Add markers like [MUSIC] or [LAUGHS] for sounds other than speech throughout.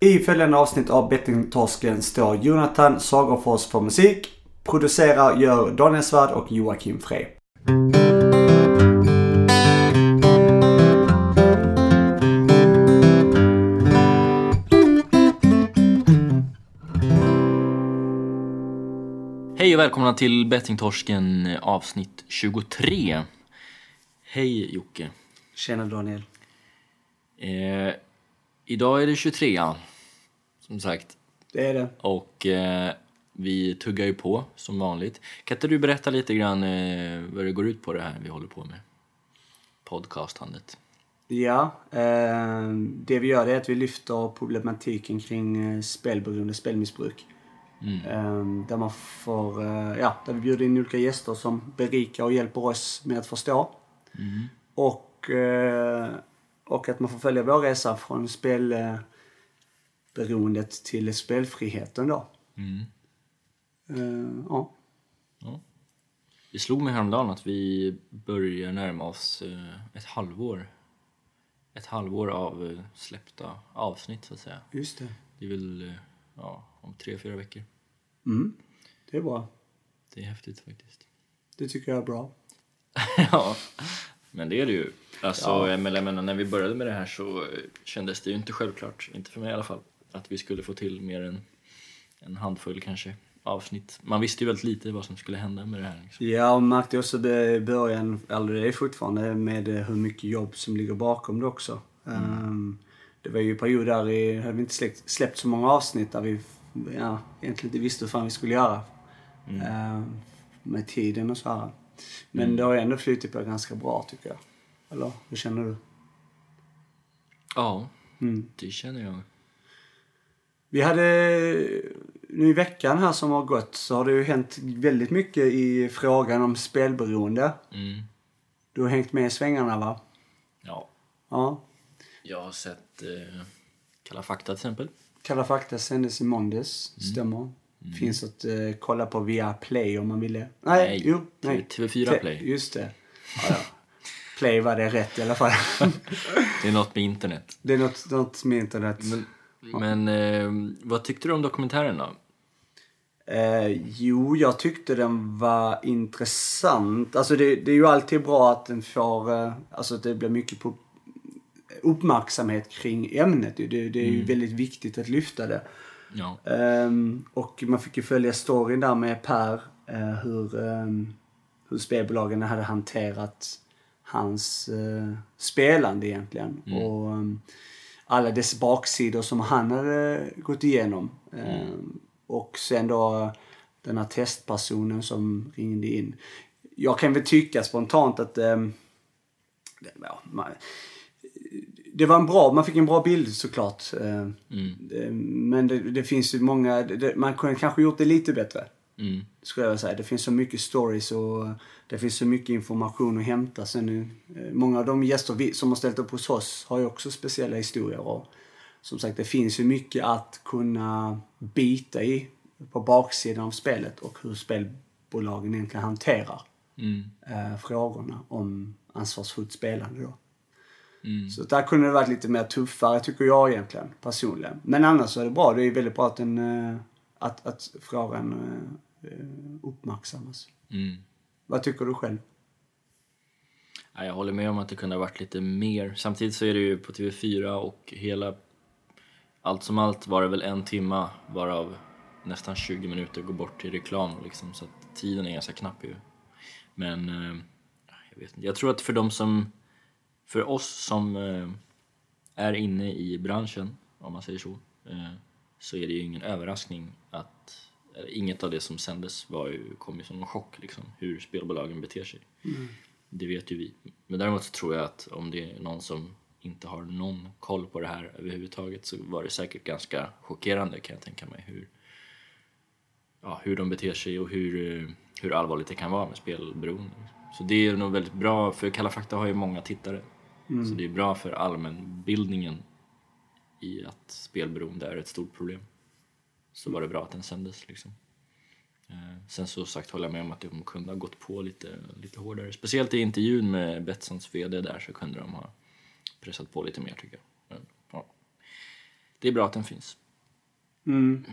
I följande avsnitt av Bettingtorsken står Jonathan Sagerfors för musik. Producerar gör Daniel Svärd och Joakim Frey. Hej och välkomna till Bettingtorsken avsnitt 23. Hej Jocke. Tjena Daniel. Eh, idag är det 23 som sagt. Det är det. Och eh, vi tuggar ju på som vanligt. Kan inte du berätta lite grann eh, vad det går ut på det här vi håller på med? Podcastandet. Ja, eh, det vi gör är att vi lyfter problematiken kring eh, spelberoende, spelmissbruk. Eh, där man får, eh, ja, där vi bjuder in olika gäster som berikar och hjälper oss med att förstå. Och, eh, och att man får följa vår resa från spelberoendet till spelfriheten då. Eh, ja. Det slog mig häromdagen att vi börjar närma oss eh, ett halvår. Ett halvår av eh, släppta avsnitt så att säga. Just det. Det är väl ja, om tre, fyra veckor. Mm. Det är bra. Det är häftigt faktiskt. Det tycker jag är bra. [LAUGHS] ja, men det är det ju. Alltså, Ja. men jag menar, när vi började med det här så kändes det ju inte självklart, inte för mig i alla fall, att vi skulle få till mer än en handfull kanske avsnitt. Man visste ju väldigt lite vad som skulle hända med det här. Liksom. Ja, och märkte också det i början, eller det är fortfarande, med eh, hur mycket jobb som ligger bakom det också. Ehm, det var ju en period där vi hade vi inte släppt, släppt så många avsnitt där vi ja, egentligen inte visste hur fan vi skulle göra. Ehm, med tiden och så här. Men det har ändå flutit på ganska bra tycker jag. Eller hur känner du? Ja, Mm. det känner jag. Vi hade, nu i veckan här som har gått så har det ju hänt väldigt mycket i frågan om spelberoende. Mm. Du har hängt med i svängarna va? Ja, Ja. jag har sett eh, Kalla fakta till exempel. Kalla fakta sändes i måndags, Mm. stämmer. Finns att eh, kolla på via Play om man ville. Nej, Nej, jo, nej. TV4 Te- Play. Just det. Ja, ja. Play var det rätt i alla fall. [LAUGHS] Det är något med internet. det är något, något med internet. Men eh, vad tyckte du om dokumentären då? Eh, jo, jag tyckte den var intressant. Alltså det, det är ju alltid bra att den får, eh, alltså att det blir mycket på uppmärksamhet kring ämnet. Det, det är ju väldigt viktigt att lyfta det. Ja. Ehm, och man fick ju följa storyn där med Per. eh, hur, um, hur spelbolagen hade hanterat hans eh, spelande egentligen. Och ehm, alla dess baksidor som han hade gått igenom. Ehm, och sen då den här testpersonen som ringde in. Jag kan väl tycka spontant att um, ja, man, det var en bra, man fick en bra bild såklart. Eh, eh, Men det, det finns ju många, det, man kunde kanske gjort det lite bättre. Mm. Skulle jag säga. Det finns så mycket stories och det finns så mycket information att hämta. Sen, nu, eh, många av de gäster vi, som har ställt upp hos oss har ju också speciella historier. Och som sagt, det finns ju mycket att kunna bita i på baksidan av spelet och hur spelbolagen egentligen hanterar Mm. eh, frågorna om ansvarsfullt spelande då. Mm. Så där kunde det varit lite mer tuffare tycker jag egentligen personligen. Men annars så är det bra. Det är väldigt bra att, den, eh, att, att frågan uppmärksammas. Mm. Vad tycker du själv? Ja, jag håller med om att det kunde ha varit lite mer. Samtidigt så är det ju på TV4 och hela... Allt som allt var det väl en timma varav nästan 20 minuter går bort till reklam liksom, så att tiden är ganska knapp ju. Men eh, jag vet inte. Jag tror att för de som... För oss som eh, är inne i branschen, om man säger så, eh, så är det ju ingen överraskning att inget av det som sändes var ju, kom ju som en chock liksom, hur spelbolagen beter sig. Det vet ju vi. Men däremot så tror jag att om det är någon som inte har någon koll på det här överhuvudtaget så var det säkert ganska chockerande kan jag tänka mig hur, ja, hur de beter sig och hur, eh, hur allvarligt det kan vara med spelberoende. Så det är nog väldigt bra, för Kalla fakta har ju många tittare. Så det är bra för allmänbildningen i att spelberoende är ett stort problem. Så var det bra att den sändes liksom. Eh, Sen så sagt håller jag med om att de kunde ha gått på lite, lite hårdare. Speciellt i intervjun med Betssons VD där så kunde de ha pressat på lite mer tycker jag. Men, ja. det är bra att den finns. Mm.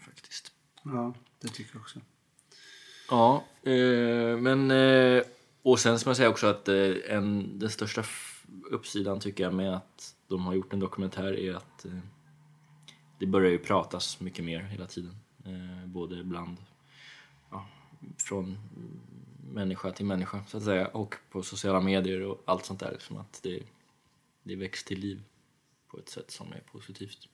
Faktiskt. Ja, det tycker jag också. Ja, eh, men... Eh, och sen ska man säga också att eh, en, den största uppsidan tycker jag med att de har gjort en dokumentär är att eh, det börjar ju pratas mycket mer hela tiden. Eh, både bland... Ja, från människa till människa, så att säga. Och på sociala medier och allt sånt där. Som att det, det väcks till liv på ett sätt som är positivt.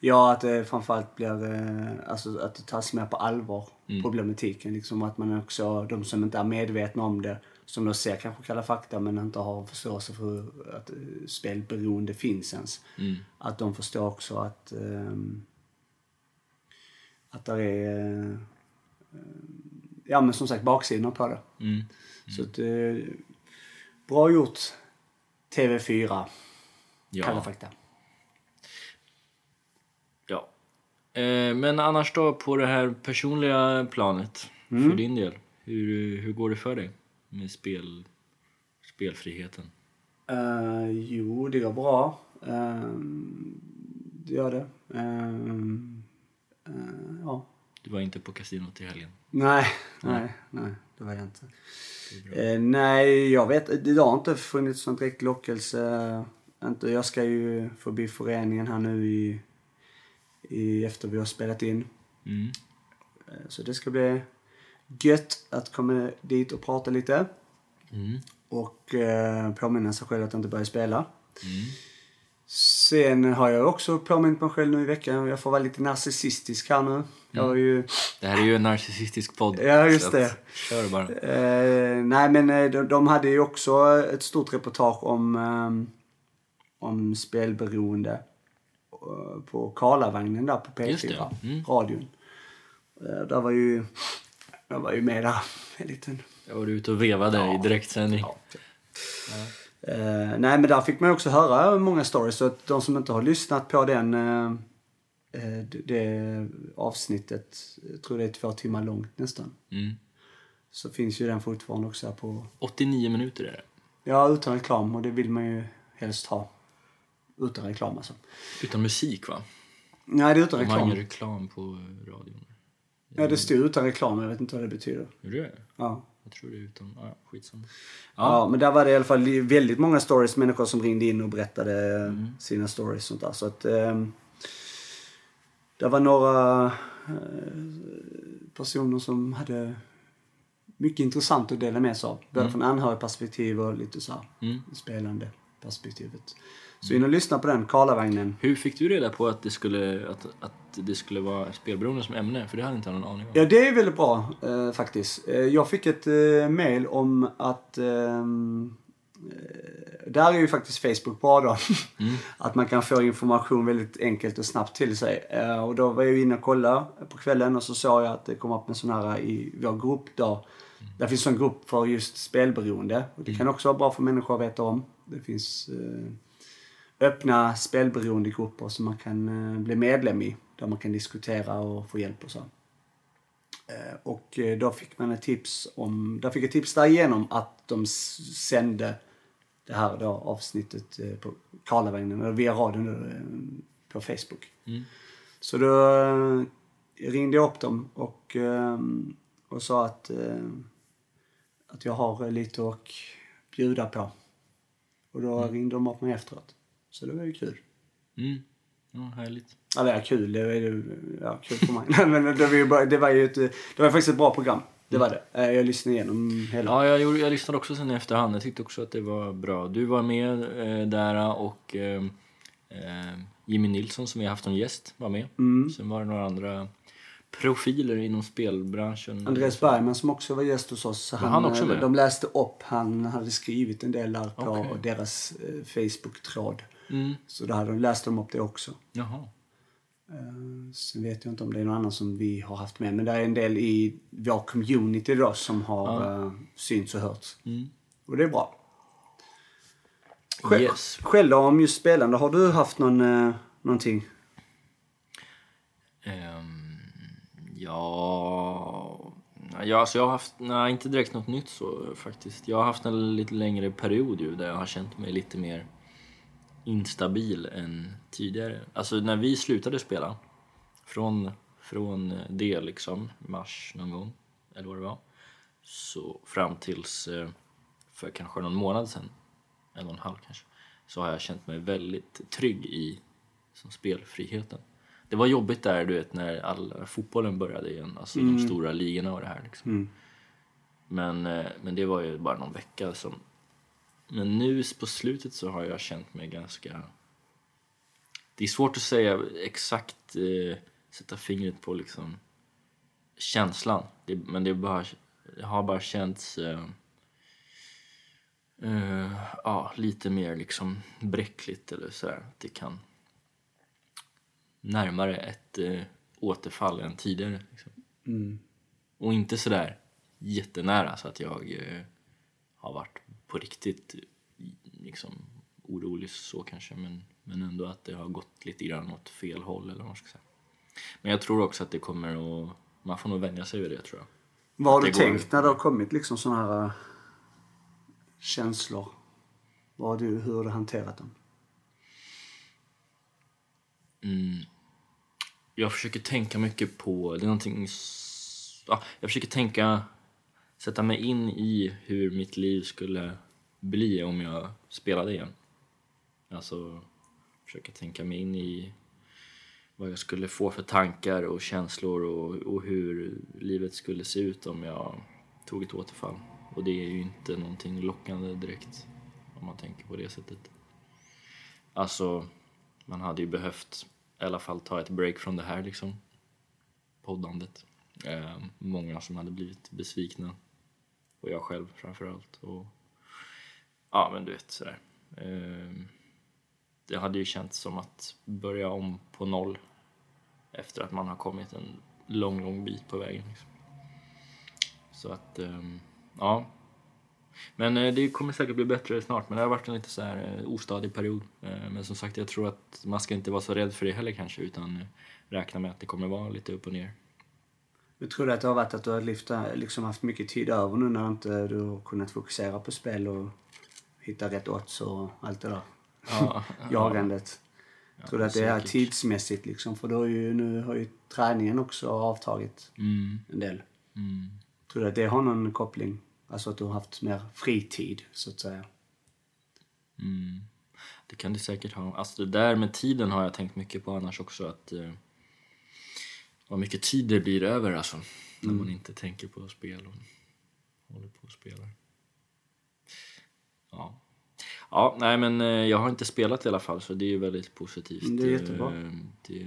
Ja, att det framförallt blir, eh, alltså att det tas mer på allvar, Mm. problematiken. Liksom att man också, de som inte är medvetna om det, som då ser kanske Kalla fakta men inte har förståelse för att eh, spelberoende finns ens. Mm. Att de förstår också att, ehm, att det är, eh, ja men som sagt baksidor på det. Mm. Så att, eh, bra gjort TV4, Kalla Ja. fakta. Ja. Eh, men annars då på det här personliga planet för din del. Hur, hur går det för dig med spel, spelfriheten? Uh, jo, det går bra. Uh, det gör det. Eh, ja. Du var inte på kasinot i helgen. Nej, nej, nej, det var jag inte. Eh, nej, jag vet Det har inte funnits någon direkt lockelse. Inte, jag ska ju förbi föreningen här nu i, i efter vi har spelat in. Mm. Så det ska bli gött att komma dit och prata lite. Mm. Och eh, påminna sig själv att inte börja spela. Mm. Sen har jag också påmint mig själv nu i veckan. Jag får vara lite narcissistisk här nu. Jag har ju... Det här är ju en narcissistisk podd. Ja, just det. Kör bara. Eh, nej, men eh, de, de hade ju också ett stort reportage om, eh, om spelberoende eh, på Karlavagnen där på Just det, P4, mm. radion. Där var ju... Jag var ju där en liten... Jag var ute och vevade i direktsändning. Eh, nej, men där fick man också höra många stories. Så att de som inte har lyssnat på den, eh, det, avsnittet, jag tror det är två timmar långt nästan. Mm. Så finns ju den fortfarande också på, 89 minuter är det. ja utan reklam och det vill man ju helst ha. Utan reklam alltså. Utan musik va? Nej, det är utan De har ingen reklam. reklam på radion. Ja, det står utan reklam, jag vet inte vad det betyder. Är det Ja. Jag tror det är utan... Ja, skitsamma. Ja. men där var det i alla fall väldigt många stories, människor som ringde in och berättade sina stories och sånt där. Så att ehm, det var några eh, personer som hade mycket intressant att dela med sig av. Både från anhörigperspektiv och lite så här Mm. spelande perspektivet. Så in och lyssna på den, Karlavagnen. Hur fick du reda på att det skulle, att, att det skulle vara spelberoende som ämne? För det hade inte jag någon aning om. Ja, det är väldigt bra eh, faktiskt. Eh, jag fick ett eh, mail om att ehm, eh, där är ju faktiskt Facebook bra då. [LAUGHS] att man kan få information väldigt enkelt och snabbt till sig. Eh, och då var jag inne och kollade på kvällen och så såg jag att det kom upp en sån här i vår grupp då. Där finns en grupp för just spelberoende. Och det kan också vara bra för människor att veta om. Det finns eh, öppna spelberoendegrupper som man kan eh, bli medlem i. Där man kan diskutera och få hjälp och så. Eh, Och eh, då fick man ett tips om, där fick jag tips därigenom att de sände det här då avsnittet eh, på Karlavagnen, eller via radion då, på Facebook. Mm. Så då ringde jag upp dem och, och sa att, att jag har lite att bjuda på. Och då ringde de upp mig efteråt. Så det var ju kul. Mm. Ja, härligt. Ja, kul. Det var ju ja, kul för mig. [LAUGHS] Men det var ju, bara, det var ju ett, det var faktiskt ett bra program. Det var det. Eh, Jag lyssnade igenom hela. Ja, jag, gjorde, jag lyssnade också sen i efterhand. Jag tyckte också att det var bra. Du var med eh, där och eh, Jimmy Nilsson som vi har haft som gäst var med. Mm. Sen var det några andra profiler inom spelbranschen. Andreas Bergman som också var gäst hos oss. Han, han också eh, med? De läste upp, han hade skrivit en del där på Okej. deras eh, Facebook-tråd. Mm. Så då hade de läst de upp det också. Jaha. Eh, Sen vet jag inte om det är någon annan som vi har haft med. Men det är en del i vår community då som har ja. synts och hörts. Mm. Och det är bra. Själv, Yes. själv om just spelande, har du haft någon, eh, någonting? Ehm, ja... Ja, alltså jag har haft, nej inte direkt något nytt så faktiskt. Jag har haft en lite längre period ju där jag har känt mig lite mer instabil än tidigare. Alltså när vi slutade spela, från, från det liksom, mars någon gång, eller vad det var, så fram tills eh, för kanske någon månad sedan, en och en halv kanske, så har jag känt mig väldigt trygg i som spelfriheten. Det var jobbigt där du vet när all, fotbollen började igen, alltså de stora ligorna och det här liksom. Men, eh, men det var ju bara någon vecka som... Men nu på slutet så har jag känt mig ganska... Det är svårt att säga exakt, eh, sätta fingret på liksom känslan. Det, men det, bara, det har bara känts... Eh, eh, ja, lite mer liksom bräckligt eller sådär. Det kan närmare ett eh, återfall än tidigare. Liksom. Och inte sådär jättenära så att jag eh, har varit på riktigt liksom, orolig så kanske men, men ändå att det har gått lite grann åt fel håll eller vad man ska säga. Men jag tror också att det kommer att, man får nog vänja sig vid det tror jag. Vad har du går- tänkt när det har kommit liksom såna här eh, känslor? Vad har du, hur har du hanterat dem? Jag försöker tänka mycket på, det är någonting, ja, jag försöker tänka, sätta mig in i hur mitt liv skulle bli om jag spelade igen. Alltså, försöka tänka mig in i vad jag skulle få för tankar och känslor och, och hur livet skulle se ut om jag tog ett återfall. Och det är ju inte någonting lockande direkt om man tänker på det sättet. Alltså, man hade ju behövt i alla fall ta ett break från det här liksom. Poddandet. Eh, många som hade blivit besvikna. Och jag själv framförallt. Och, ja men du vet sådär. Ehm, det hade ju känts som att börja om på noll. Efter att man har kommit en lång, lång bit på vägen. Liksom. Så att, ehm, ja. Men eh, det kommer säkert bli bättre snart. Men det har varit en lite så här eh, ostadig period. Ehm, men som sagt, jag tror att man ska inte vara så rädd för det heller kanske. Utan eh, räkna med att det kommer vara lite upp och ner. Jag tror att det har varit att du har lyft, liksom haft mycket tid över nu när inte du har kunnat fokusera på spel och hitta rätt odds och allt det där. Ja, [LAUGHS] Jagandet. tror du att det är säkert. tidsmässigt liksom? För då har ju, nu har ju träningen också avtagit Mm, en del. mm. Tror du att det har någon koppling? Alltså att du har haft mer fritid, så att säga. Mm. Det kan det säkert ha. Alltså det där med tiden har jag tänkt mycket på annars också. Att eh, Vad mycket tid det blir över alltså. När man inte tänker på spel och håller på och spelar. Ja. Ja, nej men eh, jag har inte spelat i alla fall så det är ju väldigt positivt. Mm, det är jättebra. Eh, Det,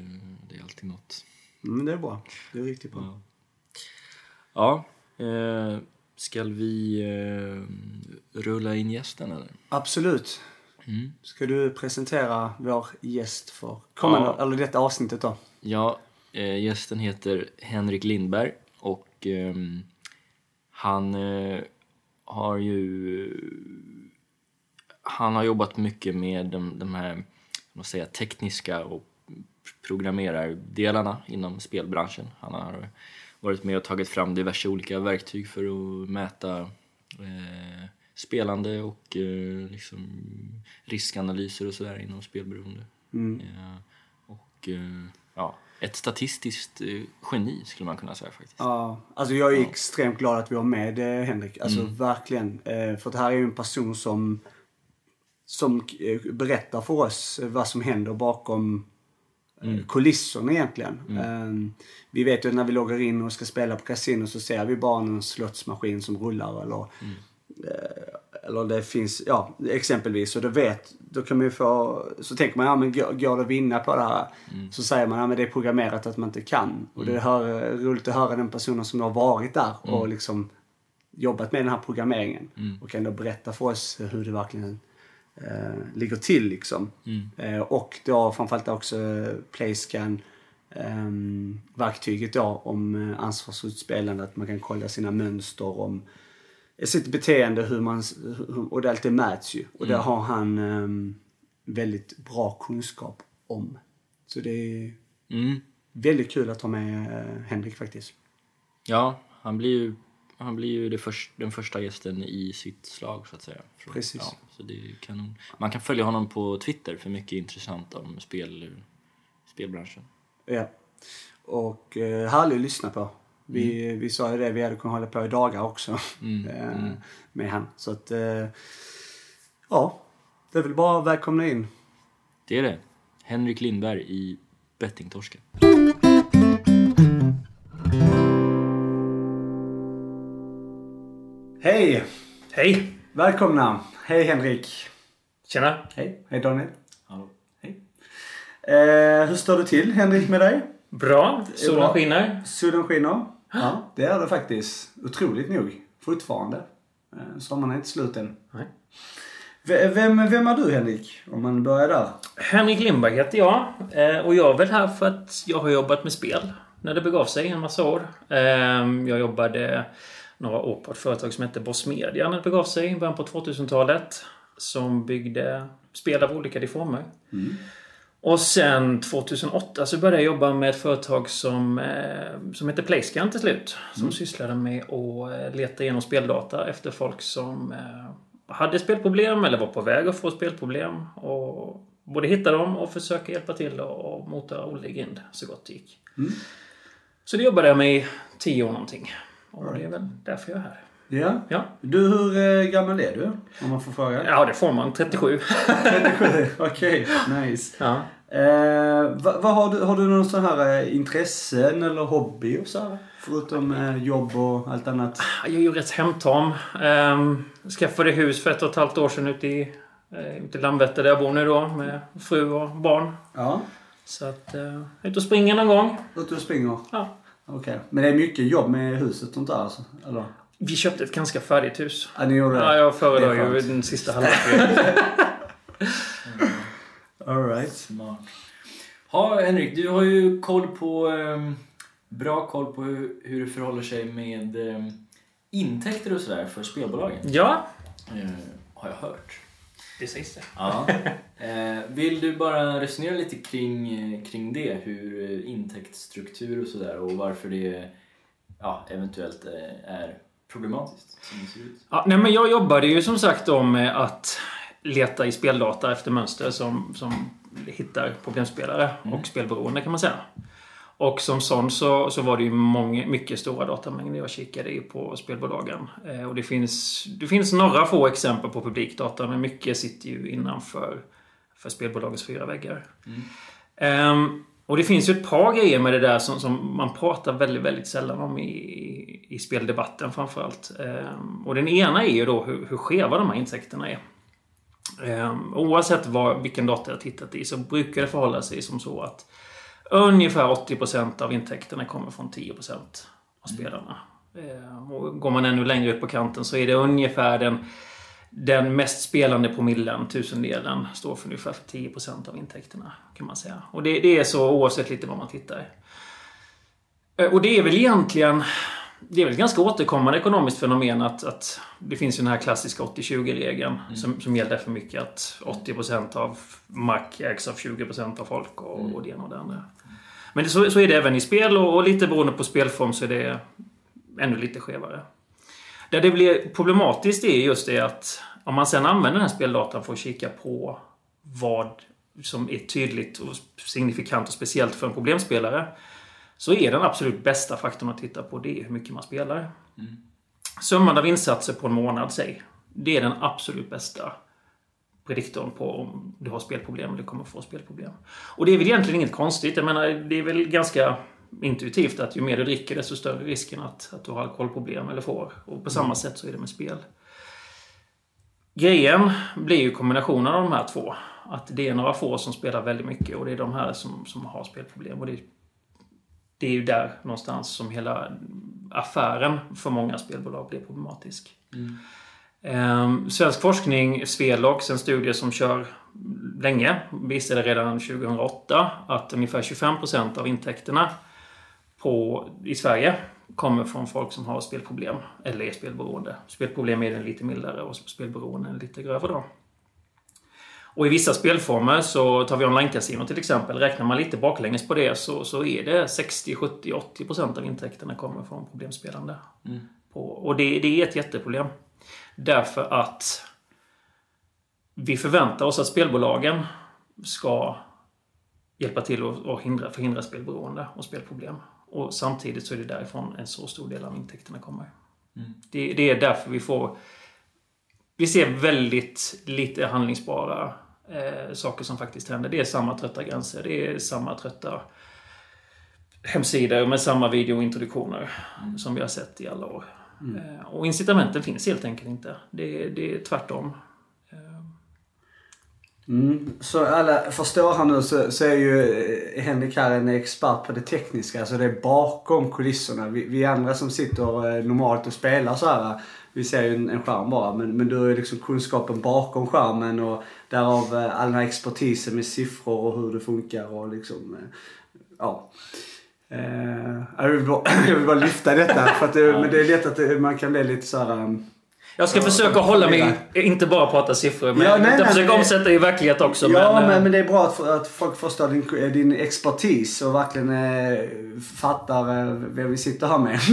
det är alltid något. Mm, det är bra. Det är riktigt bra. Ja. Ja, eh, ska vi eh, rulla in gästen eller? Absolut. Mm. Ska du presentera vår gäst för kommande, Ja. eller detta avsnittet då? Ja, eh, gästen heter Henrik Lindberg och ehm, han eh, har ju... Han har jobbat mycket med de, de här man säga, tekniska och programmerardelarna inom spelbranschen. Han har varit med och tagit fram diverse olika verktyg för att mäta eh, spelande och eh, liksom riskanalyser och sådär inom spelberoende. Eh, och eh, ja, ett statistiskt eh, geni skulle man kunna säga faktiskt. Ja, alltså jag är extremt glad att vi har med Henrik. Alltså Mm. verkligen. Eh, för det här är ju en person som, som eh, berättar för oss vad som händer bakom Mm. kulisserna egentligen. Eh, vi vet ju när vi loggar in och ska spela på kasino så ser vi bara en slottsmaskin som rullar eller Mm. Eh, eller det finns, ja exempelvis. Och då vet, då kan man ju få, så tänker man, ja men går, går det att vinna på det här? Mm. Så säger man, ja men det är programmerat att man inte kan. Och det är hör, roligt att höra den personen som har varit där Mm. och liksom jobbat med den här programmeringen. Och kan då berätta för oss hur det verkligen eh, ligger till liksom. Mm. Eh, och då framförallt också eh, Playscan ehm, verktyget då om eh, ansvarsfullt spelande. Att man kan kolla sina mönster om eh, sitt beteende hur man, hur, och det alltid mäts ju. Och det har han ehm, väldigt bra kunskap om. Så det är Mm. väldigt kul att ha med eh, Henrik faktiskt. Ja, han blir ju han blir ju först, den första gästen i sitt slag så att säga. Precis. Ja, så det är kanon. Man kan följa honom på Twitter för mycket intressant om spel, spelbranschen. Ja. Och eh, härlig att lyssna på. Vi, vi sa ju det, vi hade kunnat hålla på i dagar också Mm, [LAUGHS] eh, med han. Så att, eh, ja. Det är väl bara att välkomna in. Det är det. Henrik Lindberg i Bettingtorsken. Hej! Hej! Välkomna! Hej Henrik! Tjena! Hej! Hej Daniel! Hallå. Hej! Eh, hur står det till Henrik med dig? Bra. Solen skiner. Solen skiner? [GASPS] Ja, det är det faktiskt. Otroligt nog. Fortfarande. Eh, sommaren är inte slut än. Nej. Vem, vem är du Henrik? Om man börjar där. Henrik Lindberg heter jag. Eh, Och jag är väl här för att jag har jobbat med spel. När det begav sig en massa år. Eh, Jag jobbade några år på ett företag som hette Boss Media när det begav sig i början på 2000-talet. Som byggde spel av olika former. Och sen 2008 så började jag jobba med ett företag som, eh, som hette Playscan till slut. Som sysslade med att eh, leta igenom speldata efter folk som eh, hade spelproblem eller var på väg att få spelproblem. Och både hitta dem och försöka hjälpa till och, mota Olle grind så gott det gick. Så det jobbade jag med i tio år någonting. Och det är väl därför jag är här. Ja. Ja, Du, hur eh, gammal är du? Om man får fråga. ja det får man. 37. 37. [LAUGHS] [LAUGHS] Okej, nice. ja. Eh, vad, vad har, du, har du någon sån här eh, intressen eller hobby och så här? Förutom eh, jobb och allt annat? Jag är ju rätt hemtam. Um, skaffade hus för ett och ett halvt år sedan ute i, uh, ute i Landvetter där jag bor nu då med fru och barn. Ja. Så att, uh, ut och springer någon gång. Ute och springer? Ja. Okej. Men det är mycket jobb med huset och sånt där alltså? Eller? Vi köpte ett ganska färdigt hus. Ja, ni gjorde det? Ja, jag föredrar ju den sista halvleken. [LAUGHS] Alright. Smart. Ja, Henrik, du har ju koll på, ehm, bra koll på hur, hur det förhåller sig med ehm, intäkter och sådär för spelbolagen. ja, Eh, har jag hört. det sägs det. Ja. [LAUGHS] Eh, vill du bara resonera lite kring, eh, kring det? Hur intäktsstruktur och sådär och varför det ja, eventuellt eh, är problematiskt som det ser ut? Ja, nej, men jag jobbade ju som sagt då med att leta i speldata efter mönster som, som hittar problemspelare och spelberoende kan man säga. Och som sån så, så var det ju många, mycket stora datamängder jag kikade i på spelbolagen. Eh, och det finns, det finns några få exempel på publikdata men mycket sitter ju innanför för spelbolagens fyra väggar. Ehm, och det finns ju ett par grejer med det där som, som man pratar väldigt, väldigt sällan om i, i speldebatten framförallt. Ehm, och den ena är ju då hur, hur skeva de här intäkterna är. Ehm, oavsett vad, vilken data jag tittat i så brukar det förhålla sig som så att ungefär 80% av intäkterna kommer från 10% av spelarna. Ehm, och går man ännu längre ut på kanten så är det ungefär den den mest spelande promillen, tusendelen, står för ungefär 10% av intäkterna. kan man säga. Och det, det är så oavsett lite var man tittar. Eh, Och det är väl egentligen... Det är väl ett ganska återkommande ekonomiskt fenomen att, att det finns ju den här klassiska 80-20-regeln som, som gäller för mycket. Att 80% av mark ägs av 20% av folk och, och det ena och det andra. Men det, så, så är det även i spel och, och lite beroende på spelform så är det ännu lite skevare. Där det blir problematiskt är just det att om man sen använder den här speldatan för att kika på vad som är tydligt och signifikant och speciellt för en problemspelare. Så är den absolut bästa faktorn att titta på det är hur mycket man spelar. Summan av insatser på en månad, säg. Det är den absolut bästa prediktorn på om du har spelproblem eller kommer få spelproblem. Och det är väl egentligen inget konstigt. Jag menar, det är väl ganska intuitivt att ju mer du dricker desto större risken att, att du har alkoholproblem eller får. Och på samma sätt så är det med spel. Grejen blir ju kombinationen av de här två. Att det är några få som spelar väldigt mycket och det är de här som, som har spelproblem. Och det, det är ju där någonstans som hela affären för många spelbolag blir problematisk. Ehm, svensk forskning, Svelox, en studie som kör länge, visade redan 2008 att ungefär 25% av intäkterna på, i Sverige kommer från folk som har spelproblem eller är spelberoende. Spelproblem är den lite mildare och spelberoende är lite grövre då. Och i vissa spelformer så tar vi online-casino till exempel. Räknar man lite baklänges på det så, så är det 60, 70, 80 procent av intäkterna kommer från problemspelande På, och det, det är ett jätteproblem. Därför att vi förväntar oss att spelbolagen ska hjälpa till att hindra, förhindra spelberoende och spelproblem. Och samtidigt så är det därifrån en så stor del av intäkterna kommer. Mm. Det, det, är därför vi får... Vi ser väldigt lite handlingsbara eh, saker som faktiskt händer. Det är samma trötta gränser. Det är samma trötta hemsidor med samma videointroduktioner mm. som vi har sett i alla år. Mm. Eh, och incitamenten finns helt enkelt inte. Det, det är tvärtom. Mm. Så alla förstår här nu så, så är ju eh, Henrik här en expert på det tekniska. Alltså det är bakom kulisserna. Vi, vi andra som sitter eh, normalt och spelar så här. Vi ser ju en, en skärm bara. Men, men du har ju liksom kunskapen bakom skärmen och därav eh, all den här expertisen med siffror och hur det funkar och liksom. Ja. jag, vill bara, [LAUGHS] jag vill bara lyfta detta. För att men det är lätt att man kan bli lite så här jag ska försöka hålla mig, inte bara prata siffror, men ja, nej, jag försöka omsätta i verklighet också. Ja, men, men, men det är bra att, att folk förstår din, din expertis och verkligen eh, fattar eh, vem vi sitter här med. [LAUGHS]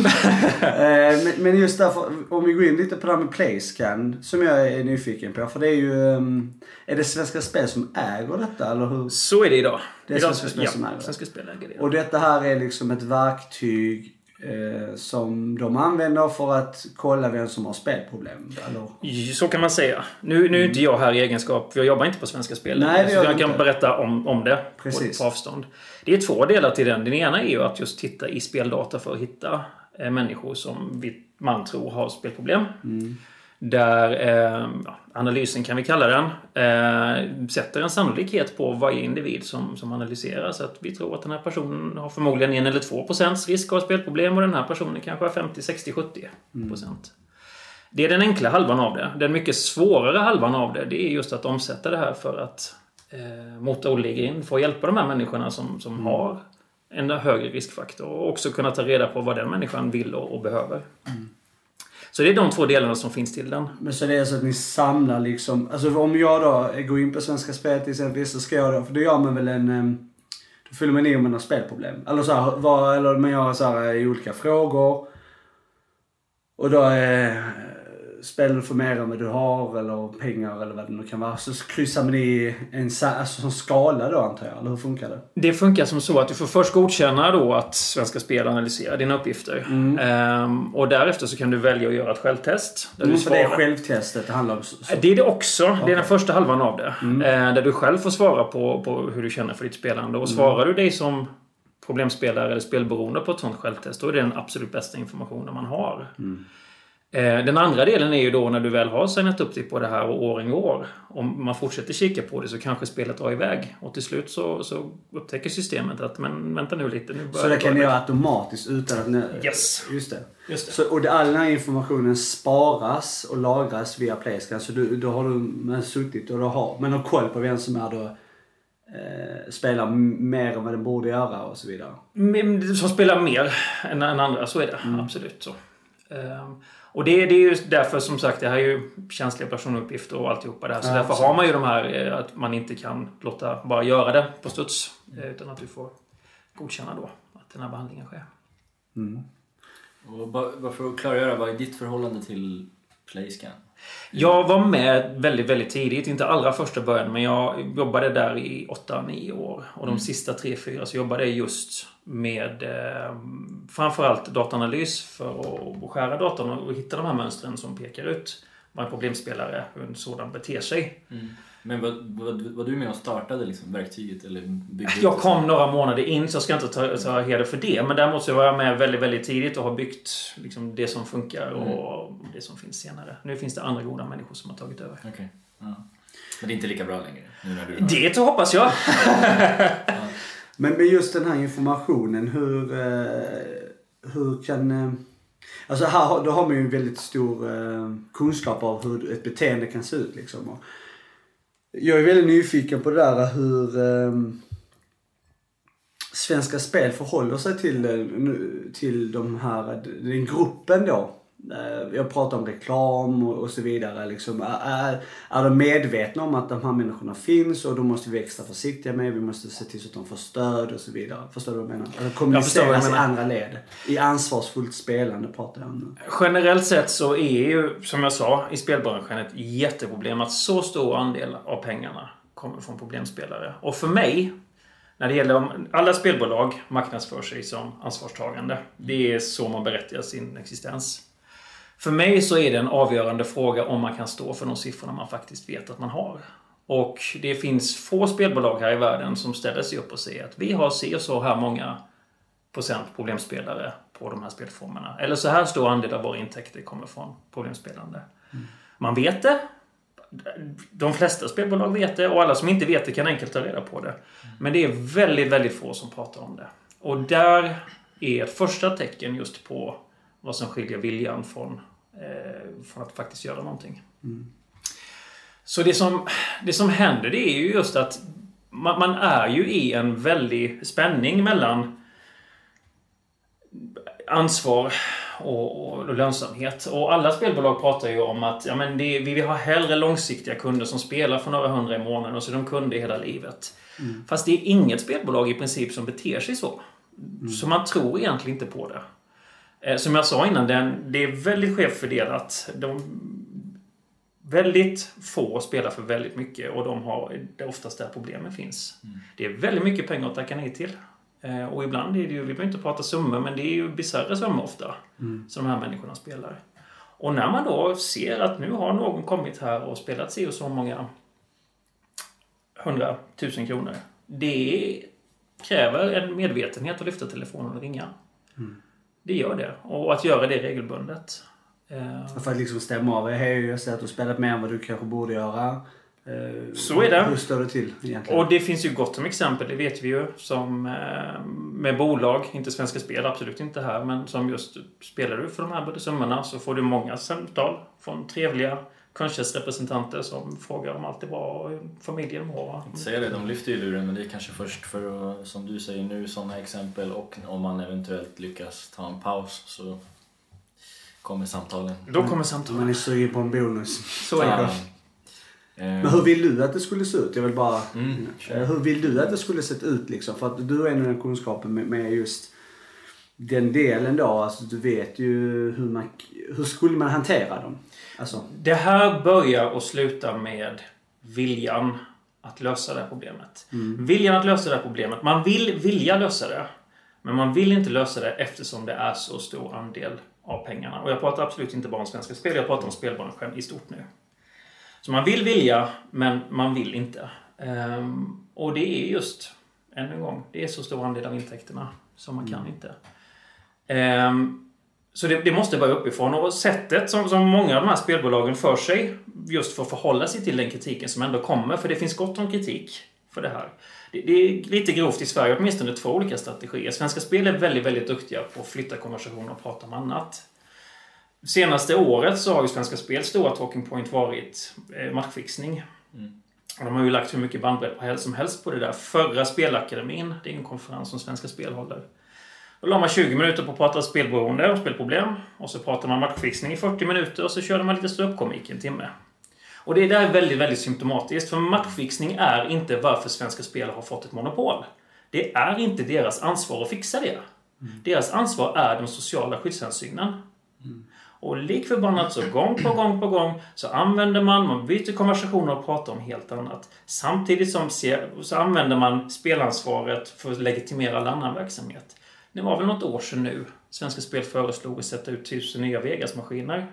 eh, men, men, just därför, om vi går in lite på det här med Playscan, som jag är nyfiken på. För det är ju, um, är det Svenska Spel som äger detta, eller hur? Så är det idag. Det är idag, Svenska Spel ja, som äger det. Svenska Spel äger det. Och detta här är liksom ett verktyg eh, som de använder för att kolla vem som har spelproblem? Eller? Så kan man säga. Nu, nu är inte jag här i egenskap, för jag jobbar inte på Svenska Spel. Nej, det så jag kan berätta om, om det på, på, avstånd. Det är två delar till den. Den ena är ju att just titta i speldata för att hitta eh, människor som vi, man tror har spelproblem. Mm. Där eh, analysen, kan vi kalla den, eh, sätter en sannolikhet på varje individ som, som analyserar. Så att vi tror att den här personen har förmodligen en eller två procents risk av spelproblem och den här personen kanske har 50, 60, 70 procent. Mm. Det är den enkla halvan av det. Den mycket svårare halvan av det, det är just att omsätta det här för att eh, mota Olle in, få hjälpa de här människorna som, som mm. har en högre riskfaktor och också kunna ta reda på vad den människan vill och, och behöver. Mm. Så det är de två delarna som finns till den. Men så det är så att ni samlar liksom, alltså om jag då går in på Svenska Spel till exempel så ska jag då, för då gör man väl en, eh, då fyller man i om man har spelproblem. Eller så här, var, eller man gör så här i olika frågor. Och då är spelar du för mer än vad du har eller pengar eller vad det nu kan vara. Så kryssar man i en alltså, skala då antar jag, eller hur funkar det? Det funkar som så att du får först godkänna då att Svenska Spel analyserar dina uppgifter. Mm. Ehm, och därefter så kan du välja att göra ett självtest. Där mm, du svarar. det är självtestet det handlar om? Så. Det är det också. Okay. Det är den första halvan av det. Mm. Ehm, där du själv får svara på, på hur du känner för ditt spelande. Och mm. svarar du dig som problemspelare eller spelberoende på ett sånt självtest, då är det den absolut bästa informationen man har. Mm. Eh, den andra delen är ju då när du väl har signat upp dig på det här och åren går. Om man fortsätter kika på det så kanske spelet drar iväg. Och till slut så, så upptäcker systemet att men vänta nu lite. Nu så det kan ni göra automatiskt utan att ni... Yes. Just det. Just det. Så, och all den här informationen sparas och lagras via Playscan. Så du, då har du suttit och du har, men har koll på vem som är då eh, spelar mer än vad den borde göra och så vidare. Som spelar mer än, än andra, så är det. Mm. Absolut så. Um, och det, det är ju därför som sagt, det här är ju känsliga personuppgifter och alltihopa det här. Så ja, därför har man ju de här eh, att man inte kan låta bara göra det på studs. Eh, utan att du får godkänna då att den här behandlingen sker. Mm. Och bara för att klargöra, vad är ditt förhållande till Playscan? Jag var med väldigt, väldigt tidigt. Inte allra första början, men jag jobbade där i 8-9 år. Och de mm. sista 3-4 så jobbade jag just med eh, framförallt dataanalys för att skära datorn och hitta de här mönstren som pekar ut vad en problemspelare, hur en sådan beter sig. Mm. Men var, var, var, du med och startade liksom verktyget? Eller byggde jag kom några månader in så jag ska inte ta, ta heder för det. Men däremot så var jag med väldigt, väldigt tidigt och har byggt liksom, det som funkar och mm. det som finns senare. Nu finns det andra goda människor som har tagit över. Okay. Ja. Men det är inte lika bra längre? Nu när du det har... hoppas jag! ja. [LAUGHS] Men med just den här informationen, hur, eh, hur kan... Eh, alltså här då har man ju en väldigt stor eh, kunskap av hur ett beteende kan se ut liksom. Jag är väldigt nyfiken på det där hur Svenska Spel förhåller sig till, till de här, den gruppen då jag pratar om reklam och så vidare. Liksom, är, är de medvetna om att de här människorna finns och då måste vi extra försiktiga med. Vi måste se till så att de får stöd och så vidare. Förstår du vad jag menar? Jag kommuniceras i andra led. I ansvarsfullt spelande pratar jag om nu. Generellt sett så är ju, som jag sa, i spelbranschen ett jätteproblem att så stor andel av pengarna kommer från problemspelare. Och för mig, när det gäller om alla spelbolag marknadsför sig som ansvarstagande. Det är så man berättigar sin existens. För mig så är det en avgörande fråga om man kan stå för de siffrorna man faktiskt vet att man har. Och det finns få spelbolag här i världen som ställer sig upp och säger att vi har si och så här många procent problemspelare på de här spelformerna. Eller så här stor andel av våra intäkter kommer från problemspelande. Man vet det. De flesta spelbolag vet det och alla som inte vet det kan enkelt ta reda på det. Men det är väldigt, väldigt få som pratar om det. Och där är ett första tecken just på vad som skiljer viljan från, från att faktiskt göra någonting. Så det som, det som händer det är ju just att man, man är ju i en väldig spänning mellan ansvar och, och lönsamhet. Och alla spelbolag pratar ju om att ja, men det, vi vill ha hellre långsiktiga kunder som spelar för några hundra i månaden och så är de kunder hela livet. Fast det är inget spelbolag i princip som beter sig så. Så man tror egentligen inte på det. Eh, Som jag sa innan, den, det är väldigt skevt fördelat. De, väldigt få spelar för väldigt mycket och de har, det är oftast där problemen finns. Det är väldigt mycket pengar att tacka nej till. Eh, Och ibland är det ju, vi behöver inte prata summor, men det är ju bisarra summor ofta. Som de här människorna spelar. Och när man då ser att nu har någon kommit här och spelat si och så många hundratusen kronor. Det kräver en medvetenhet att lyfta telefonen och ringa. Det gör det. Och att göra det regelbundet. Eh, För att liksom stämma av. Hej, jag ser att du spelat mer än vad du kanske borde göra. Eh, Så är det. Hur står det till egentligen? Och det finns ju gott om exempel, det vet vi ju, som eh, med bolag, inte Svenska Spel, absolut inte här, men som just spelar du för de här summorna så får du många samtal från trevliga kundtjänstrepresentanter som frågar om allt är bra och familjen mår. Säga det, de lyfter ju luren men det är kanske först för att, som du säger nu, sådana exempel och om man eventuellt lyckas ta en paus så kommer samtalen. Då kommer samtalen. Man är sugen på en bonus. Så är det. Men hur vill du att det skulle se ut? Jag vill bara... Mm, Eh, Hur vill du att det skulle sett ut liksom? För att du har ändå den kunskapen med, med just den delen då. Alltså du vet ju hur man... Hur skulle man hantera dem? Alltså, Det här börjar och slutar med viljan att lösa det här problemet. Viljan att lösa det här problemet. Man vill vilja lösa det. Men man vill inte lösa det eftersom det är så stor andel av pengarna. Och jag pratar absolut inte bara om Svenska Spel, jag pratar om spelbranschen i stort nu. Så man vill vilja, men man vill inte. Ehm, och det är just, ännu en gång, det är så stor andel av intäkterna som man kan inte. Ehm, så det, det måste börja uppifrån. Och sättet som, som många av de här spelbolagen för sig, just för att förhålla sig till den kritiken som ändå kommer, för det finns gott om kritik för det här. Det, det är lite grovt i Sverige, åtminstone två olika strategier. Svenska Spel är väldigt, väldigt duktiga på att flytta konversationer och prata om annat. Senaste året så har ju Svenska Spels stora talking point varit eh, matchfixning. Och de har ju lagt hur mycket bandbredd som helst på det där. Förra Spelakademin, det är en konferens som Svenska Spel håller. Då la man 20 minuter på att prata spelberoende och spelproblem. Och så pratar man matchfixning i 40 minuter och så körde man lite ståuppkomik i en timme. Och det där är väldigt, väldigt symptomatiskt. För matchfixning är inte varför Svenska Spel har fått ett monopol. Det är inte deras ansvar att fixa det. Deras ansvar är de sociala skyddshänsynen. Och lik förbannat så gång på gång på gång så använder man, man byter konversationer och pratar om helt annat. Samtidigt som så använder man spelansvaret för att legitimera all annan verksamhet. Det var väl något år sedan nu Svenska Spel föreslog att sätta ut tusen nya Vegas-maskiner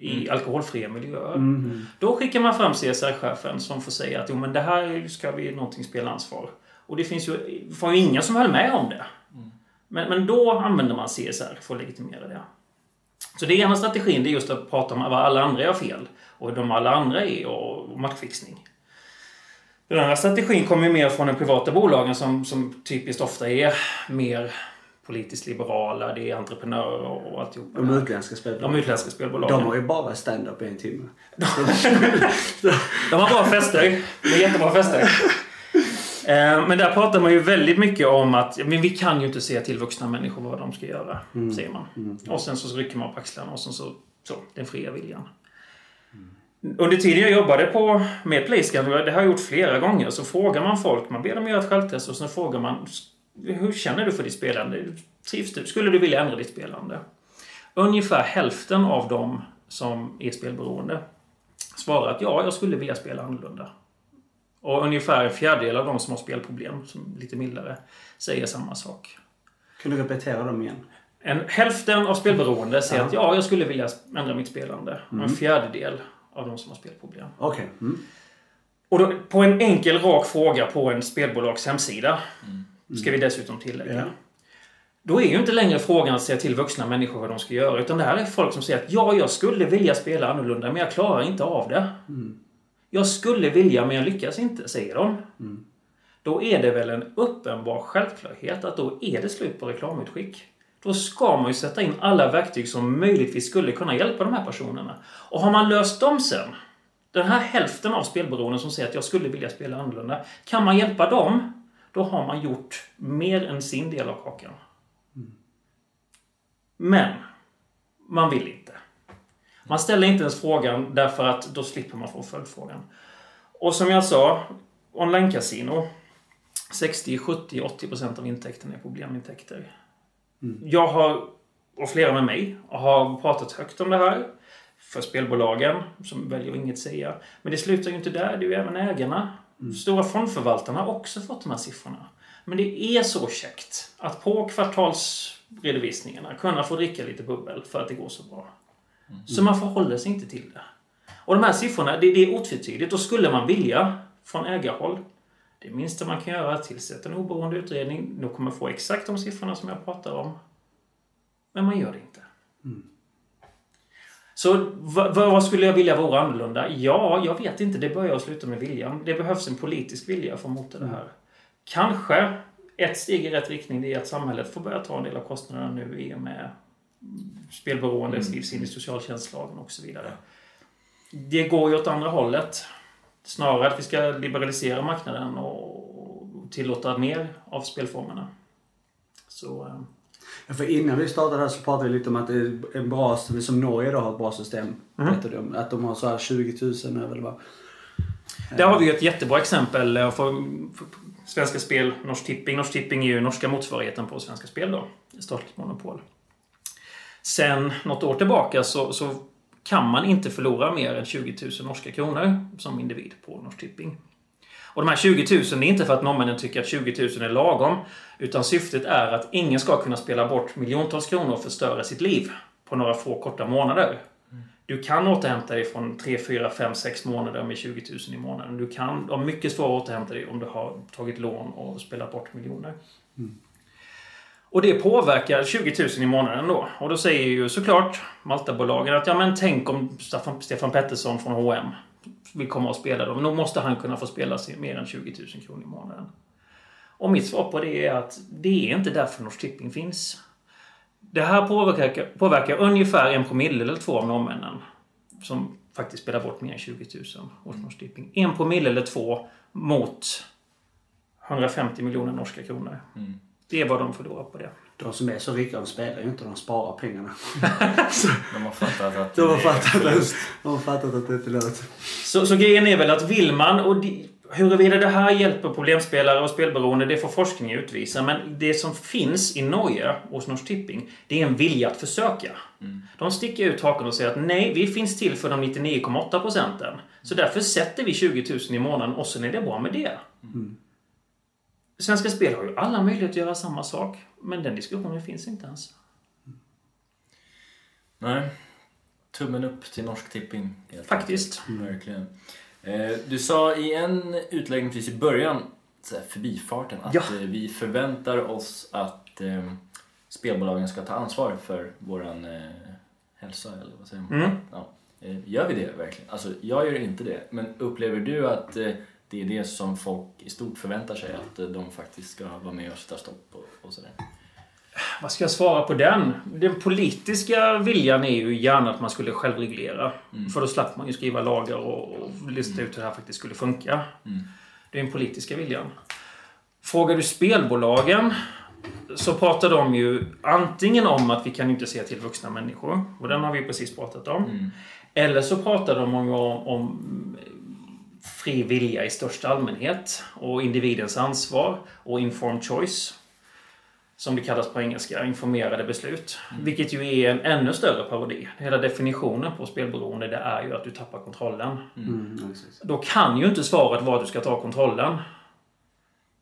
i alkoholfria miljöer. Då skickar man fram CSR-chefen som får säga att jo, men det här ska vi någonting spelansvar. Och det finns ju, var ju ingen som höll med om det. Men, men då använder man CSR för att legitimera det. Så det ena strategin det är just att prata om vad alla andra gör fel. Och hur de alla andra är och matchfixning. Den andra strategin kommer ju mer från de privata bolagen som, som typiskt ofta är mer politiskt liberala. Det är entreprenörer och alltihopa. de utländska spelbolagen. De utländska spelbolagen. De har ju bara stand-up i en timme. De har bra fester. Det är jättebra fester. Eh, Men där pratar man ju väldigt mycket om att men vi kan ju inte säga till vuxna människor vad de ska göra. Säger man. Och sen så rycker man på axlarna och sen så Så, den fria viljan. Under tiden jag jobbade på, med Playscan, det har jag gjort flera gånger, så frågar man folk, man ber dem göra ett självtest och så frågar man hur känner du för ditt spelande? Trivs du? Skulle du vilja ändra ditt spelande? Ungefär hälften av dem som är spelberoende svarar att ja, jag skulle vilja spela annorlunda. Och ungefär en fjärdedel av de som har spelproblem, som lite mildare, säger samma sak. Kan du repetera dem igen? En hälften av spelberoende säger att ja, jag skulle vilja ändra mitt spelande. Och en fjärdedel av de som har spelproblem. Okej. Mm. Och då, på en enkel rak fråga på en spelbolags hemsida, ska vi dessutom tillägga. Ja. Då är ju inte längre frågan att säga till vuxna människor vad de ska göra. Utan det här är folk som säger att ja, jag skulle vilja spela annorlunda, men jag klarar inte av det. Jag skulle vilja, men jag lyckas inte, säger de. Då är det väl en uppenbar självklarhet att då är det slut på reklamutskick. Då ska man ju sätta in alla verktyg som möjligtvis skulle kunna hjälpa de här personerna. Och har man löst dem sen, den här hälften av spelberoende som säger att jag skulle vilja spela annorlunda. Kan man hjälpa dem, då har man gjort mer än sin del av kakan. Men, man vill inte. Man ställer inte ens frågan därför att då slipper man få följdfrågan. Och som jag sa, online-casino. 60, 70, 80 procent av intäkterna är problemintäkter. Jag har, och flera med mig, har pratat högt om det här. För spelbolagen, som väljer att inget säga. Men det slutar ju inte där. Det är ju även ägarna. Stora fondförvaltarna har också fått de här siffrorna. Men det är så käckt att på kvartalsredovisningarna kunna få dricka lite bubbel för att det går så bra. Så man förhåller sig inte till det. Och de här siffrorna, det, det är otvetydigt. Och skulle man vilja från ägarhåll det minsta man kan göra är att tillsätta en oberoende utredning. Nu kommer få exakt de siffrorna som jag pratar om. Men man gör det inte. Så vad, skulle jag vilja vara annorlunda? Ja, jag vet inte. Det börjar och slutar med viljan. Det behövs en politisk vilja för att mota det här. Kanske ett steg i rätt riktning det är att samhället får börja ta en del av kostnaderna nu i och med spelberoende skrivs in i socialtjänstlagen och så vidare. Det går ju åt andra hållet. Snarare att vi ska liberalisera marknaden och tillåta mer av spelformerna. Så... för innan vi startade här så pratade vi lite om att det är en bra, som Norge då har ett bra system. Om, att de har så här 20 000 över det var. Där har vi ju ett jättebra exempel eh, för, Svenska Spel, Norsk Tipping. Norsk Tipping är ju norska motsvarigheten på Svenska Spel då. Statligt monopol. Sen något år tillbaka så, så kan man inte förlora mer än 20 000 norska kronor som individ på Norsk Tipping. Och de här 20 000 det är inte för att norrmännen tycker att 20 000 är lagom. Utan syftet är att ingen ska kunna spela bort miljontals kronor och förstöra sitt liv på några få korta månader. Du kan återhämta dig från 3, 4, 5, 6 månader med 20 000 i månaden. Du kan ha mycket svårare att återhämta dig om du har tagit lån och spelat bort miljoner. Och det påverkar 20 000 i månaden då. Och då säger ju såklart Maltabolagen att ja men tänk om Stefan Pettersson från H&M vill komma och spela då. Men då måste han kunna få spela mer än 20 000 kronor i månaden. Och mitt svar på det är att det är inte därför Norsk Tipping finns. Det här påverkar, påverkar ungefär en promille eller två av norrmännen. Som faktiskt spelar bort mer än 20 000 hos Norsk Tipping. En promille eller två mot 150 miljoner norska kronor. Det är vad de förlorar på det. De som är så rika de spelar ju inte, de sparar pengarna. [LAUGHS] De har fattat att De har det är fattat, att, de har fattat att det inte är lönt. Så, så grejen är väl att vill man och de, huruvida det här hjälper problemspelare och spelberoende, det får forskning utvisa. Men det som finns i Norge hos Norsk Tipping, det är en vilja att försöka. De sticker ut hakan och säger att nej, vi finns till för de 99,8 procenten. Så därför sätter vi 20 000 i månaden och sen är det bra med det. Svenska Spel har ju alla möjligheter att göra samma sak. Men den diskussionen finns inte ens. Nej. Tummen upp till Norsk Tipping. Faktiskt. enkelt. Verkligen. Eh, Du sa i en utläggning precis i början, så här förbifarten, att Ja. eh, vi förväntar oss att eh, spelbolagen ska ta ansvar för våran eh, hälsa, eller vad säger man? Mm. Ja. Gör vi det verkligen? Alltså, jag gör inte det. Men upplever du att det är det som folk i stort förväntar sig? Att eh, de faktiskt ska vara med och sätta stopp och, och sådär? Vad ska jag svara på den? Den politiska viljan är ju gärna att man skulle självreglera. För då slapp man ju skriva lagar och, och lista ut hur det här faktiskt skulle funka. Det är den politiska viljan. Frågar du spelbolagen så pratar de ju antingen om att vi kan inte se till vuxna människor. Och den har vi precis pratat om. Mm. Eller så pratar de om, om fri vilja i största allmänhet och individens ansvar och informed choice. Som det kallas på engelska, informerade beslut. Mm. Vilket ju är en ännu större parodi. Hela definitionen på spelberoende det är ju att du tappar kontrollen. Mm, ja, precis. Då kan ju inte svaret vara att du ska ta kontrollen.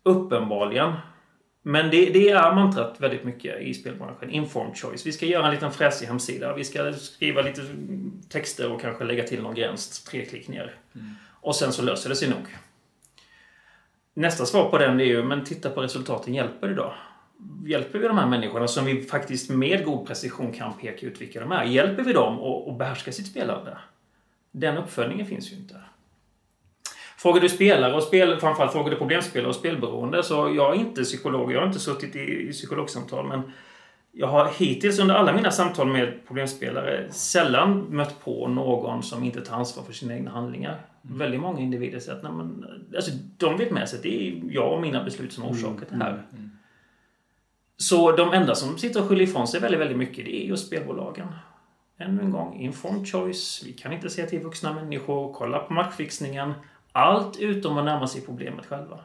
Uppenbarligen. Men det, det är mantrat väldigt mycket i spelbranschen. Informed choice. Vi ska göra en liten fräsig hemsida. Vi ska skriva lite texter och kanske lägga till någon gräns. Tre klick ner. Och sen så löser det sig nog. Nästa svar på den är ju, men titta på resultaten. Hjälper det då? Hjälper vi de här människorna som vi faktiskt med god precision kan peka ut vilka de är? Hjälper vi dem att behärska sitt spelande? Den uppföljningen finns ju inte. Frågar du spelare och spel, framförallt frågar du problemspelare och spelberoende så jag är inte psykolog, jag har inte suttit i, i psykologsamtal men jag har hittills under alla mina samtal med problemspelare sällan mött på någon som inte tar ansvar för sina egna handlingar. Väldigt många individer säger att nej, men, alltså, de vet med sig att det är jag och mina beslut som har orsakat det här. Så de enda som sitter och skyller ifrån sig väldigt, väldigt mycket det är just spelbolagen. Ännu en gång, informed choice. Vi kan inte se till vuxna människor. Kolla på matchfixningen. Allt utom att närma sig problemet själva.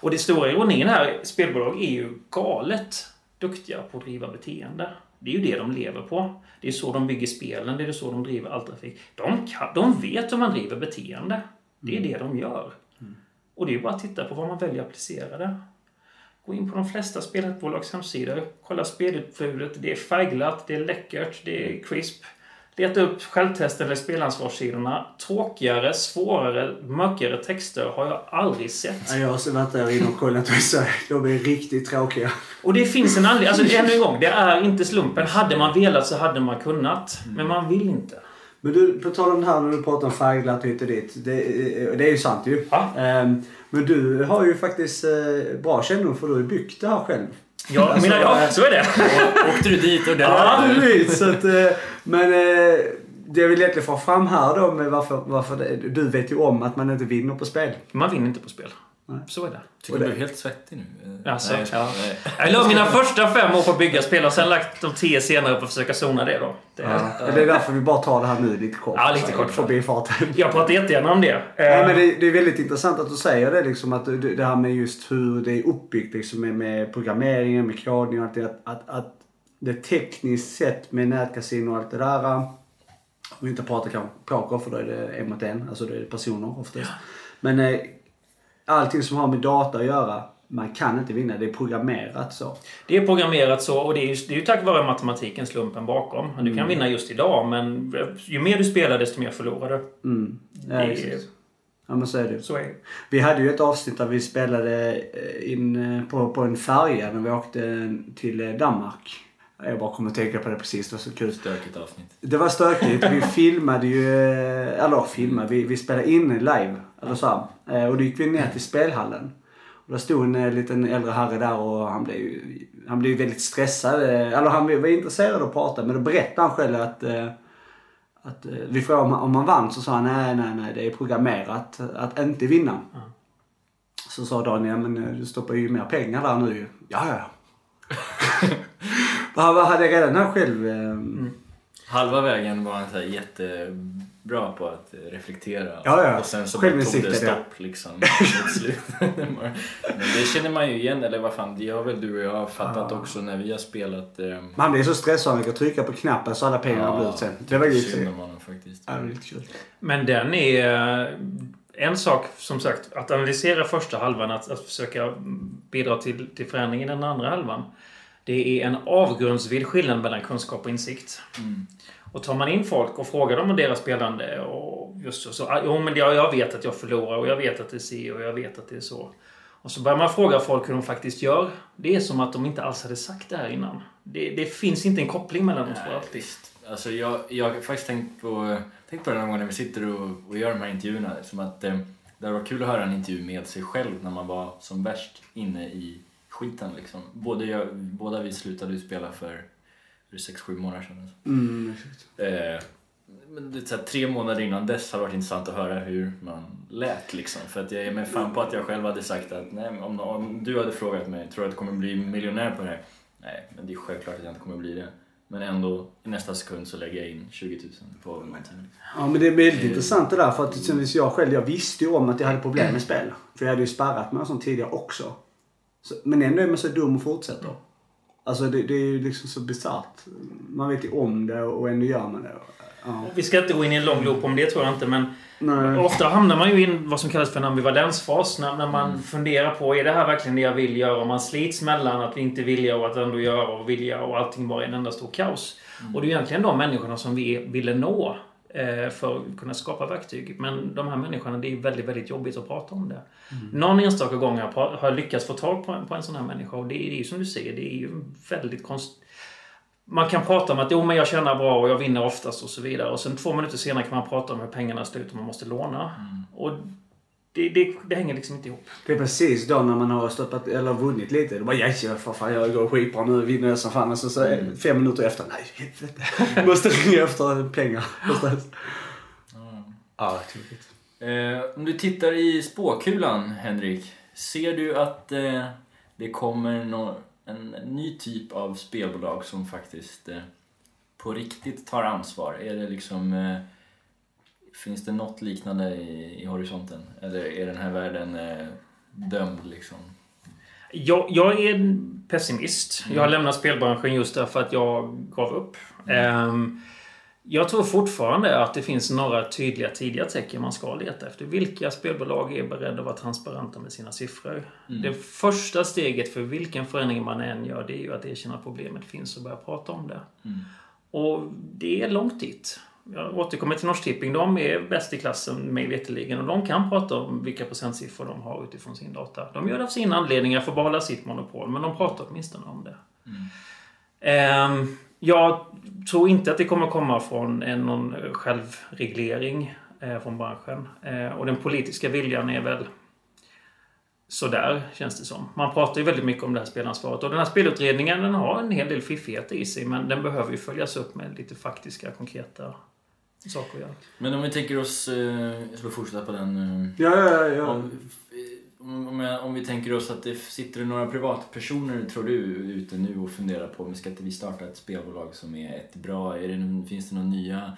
Och det stora ironin här, spelbolag är ju galet duktiga på att driva beteende. Det är ju det de lever på. Det är så de bygger spelen, det är så de driver all trafik. De, kan, de vet hur man driver beteende. Det är det de gör. Och det är ju bara att titta på vad man väljer att applicera det. Gå in på de flesta spelbolags hemsidor. Kolla spelutbudet. Det är färgglatt, det är läckert, det är crisp. Leta upp självtesten eller spelansvarssidorna. Tråkigare, svårare, mörkare texter har jag aldrig sett. Ja, jag har varit där inne och kollat vissa. De är riktigt tråkiga. Och det finns en anledning. Alltså ännu en gång, det är inte slumpen. Hade man velat så hade man kunnat. Men man vill inte. Men du, på tal om det här när du pratar om färgglatt hit och dit. Det, det är ju sant ju. Ja. Ehm, Men du har ju faktiskt eh, bra kännedom för du har byggt det här själv. Ja, Alltså, mina, ja så är det. [LAUGHS] Åkte du dit och där? Ja, vet. Så att, eh, men eh, det jag vill egentligen få fram här då med varför, varför det, du vet ju om att man inte vinner på spel. Man vinner inte på spel. Nej. Så är det. Tycker du är helt svettig nu? Eh, Alltså, nej, ja. nej. Jag la mina första fem år på att bygga spel och sen lagt de tio senare på att försöka zona det då. Det, Ja. Det är därför vi bara tar det här nu lite kort. Ja, lite kort. Förbi farten. Jag pratar jättegärna om det. Nej, Eh, men det, det är väldigt intressant att du säger det liksom att du- det här med just hur det är uppbyggt liksom med, med programmeringen, med kodning och allt det. Att, att, att det tekniskt sett med nätkasino och allt det där. Om vi inte pratar kanske poker för då är det en mot en. Alltså det är personer oftast. Men eh, allting som har med data att göra. Man kan inte vinna. Det är programmerat så. Det är programmerat så och det är ju, det är ju tack vare matematiken, slumpen bakom. Du Mm. kan vinna just idag men ju mer du spelar desto mer förlorar du. Mm. Ja, Det är-. Ja men så är det. Så är det. Vi hade ju ett avsnitt där vi spelade eh, in eh, på, på en färja när vi åkte till eh, Danmark. Jag bara kommer att tänka på det precis, det var så kul. Stökigt avsnitt. Det var stökigt. Vi [LAUGHS] filmade ju, eller filmade, vi, vi spelade in live. Eller så här. Eh, Och då gick vi ner till spelhallen. Och där stod en eh, liten äldre herre där och han blev ju han blev väldigt stressad. eh, Eller han var intresserad av att prata men då berättade han själv att att vi frågade om, om han vann så sa han nej, nej, nej, det är programmerat att inte vinna. Så sa Daniel, men du stoppar ju mer pengar där nu ju. Ja, ja, ja. [LAUGHS] Han hade redan själv... Eh, Halva vägen var han så här jättebra på att reflektera. Ja, ja. Och sen så bara tog det stopp liksom. [LAUGHS] Men det känner man ju igen, eller vad fan, det har väl du och jag fattat också när vi har spelat. Eh, Men han blev så stressad han kan trycka på knappen så alla pengarna blir ut sen. Det var lite synd om honom faktiskt. Ja, det kul. Men den är... eh, En sak, som sagt, att analysera första halvan, att, att försöka bidra till, till förändring i den andra halvan. Det är en avgrundsvid skillnad mellan kunskap och insikt. Och tar man in folk och frågar dem om deras spelande och just så, så ah, jo men jag, jag vet att jag förlorar och jag vet att det är si och jag vet att det är så. Och så börjar man fråga folk hur de faktiskt gör. Det är som att de inte alls hade sagt det här innan. Det, det finns inte en koppling mellan de två alltid. Alltså jag, jag har faktiskt tänkt på, tänkt på det någon gång när vi sitter och, och gör de här intervjuerna. Som att eh, det var kul att höra en intervju med sig själv när man var som värst inne i skiten. Liksom. Både jag, båda vi slutade ju spela för 6-7 månader sedan. Alltså. Mm. Eh, Men det är så här, tre månader innan dess har varit intressant att höra hur man lät liksom. För att jag är med fan på att jag själv hade sagt att nej, om, om du hade frågat mig, tror du att du kommer bli miljonär på det här? Nej, men det är självklart att jag inte kommer bli det. Men ändå i nästa sekund så lägger jag in 20 000 på någonting. Ja men det är väldigt intressant det där för att exempelvis jag själv, jag visste ju om att jag hade problem med spel. För jag hade ju sparrat med sånt tidigare också. Så, men ändå är man så dum och fortsätter. Alltså det, det är ju liksom så bisarrt. Man vet ju om det och ändå gör man det. Ja. Vi ska inte gå in i en lång loop om det tror jag inte men Nej. Ofta hamnar man ju i vad som kallas för en ambivalensfas. När, när man funderar på, är det här verkligen det jag vill göra? Man slits mellan att inte vilja och att ändå göra och vilja och allting bara är en enda stor kaos. Och det är egentligen de människorna som vi ville nå för att kunna skapa verktyg. Men de här människorna, det är väldigt, väldigt jobbigt att prata om det. Någon enstaka gång har jag lyckats få tag på en, på en sån här människa och det är ju som du säger, det är ju väldigt konstigt. Man kan prata om att jo, men jag tjänar bra och jag vinner oftast och så vidare. Och sen två minuter senare kan man prata om hur pengarna är slut och man måste låna. Och det, det, det hänger liksom inte ihop. Det är precis då när man har stoppat, eller vunnit lite. Då bara yes, jag, för fan, jag går skitbra nu, vinner jag som fan. Och så, så det fem minuter efter, nej helvete. Måste ringa efter pengar. Någonstans. Ja, tokigt. Eh, om du tittar i spåkulan, Henrik. Ser du att eh, det kommer nå- en ny typ av spelbolag som faktiskt eh, på riktigt tar ansvar? Är det liksom... Finns det något liknande i, i horisonten? Eller är den här världen eh, dömd liksom? Jag, jag är pessimist. Jag har lämnat spelbranschen just därför att jag gav upp. Ehm, jag tror fortfarande att det finns några tydliga tidiga tecken man ska leta efter. Vilka spelbolag är beredda att vara transparenta med sina siffror? Det första steget för vilken förändring man än gör, det är ju att erkänna att problemet finns och börja prata om det. Och det är långt dit. Jag återkommer till Norsk Tipping. De är bäst i klassen mig veterligen och de kan prata om vilka procentsiffror de har utifrån sin data. De gör det av sina anledningar för att behålla sitt monopol, men de pratar åtminstone om det. Ehm, jag tror inte att det kommer komma från en, någon självreglering eh, från branschen. Eh, och den politiska viljan är väl sådär, känns det som. Man pratar ju väldigt mycket om det här spelansvaret. Och den här spelutredningen den har en hel del fiffigheter i sig, men den behöver ju följas upp med lite faktiska, konkreta saker att göra. Men om vi tänker oss... Eh, jag ska fortsätta på den... Eh, Ja, ja, ja. Om, om, om, jag, om vi tänker oss att det sitter några privatpersoner, tror du, ute nu och funderar på, men ska inte vi starta ett spelbolag som är ett bra, är det, finns det några nya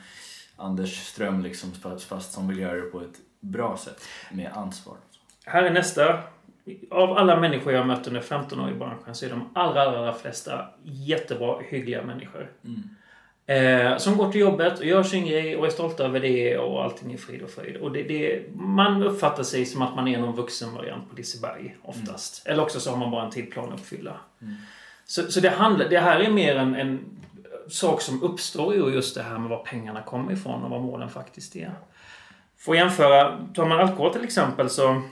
Anders Ström liksom, fast, som vill göra det på ett bra sätt med ansvar? Här är nästa. Av alla människor jag har mött under 15 år i branschen så är de allra, allra flesta jättebra, hyggliga människor. Eh, som går till jobbet och gör sin grej och är stolta över det och allting är frid och fröjd. Och det, det, man uppfattar sig som att man är någon vuxen variant på Liseberg oftast. Eller också så har man bara en tidplan att uppfylla. Så, så det, handlar, det här är mer en, en sak som uppstår ur just det här med var pengarna kommer ifrån och vad målen faktiskt är. Får jämföra, tar man alkohol till exempel så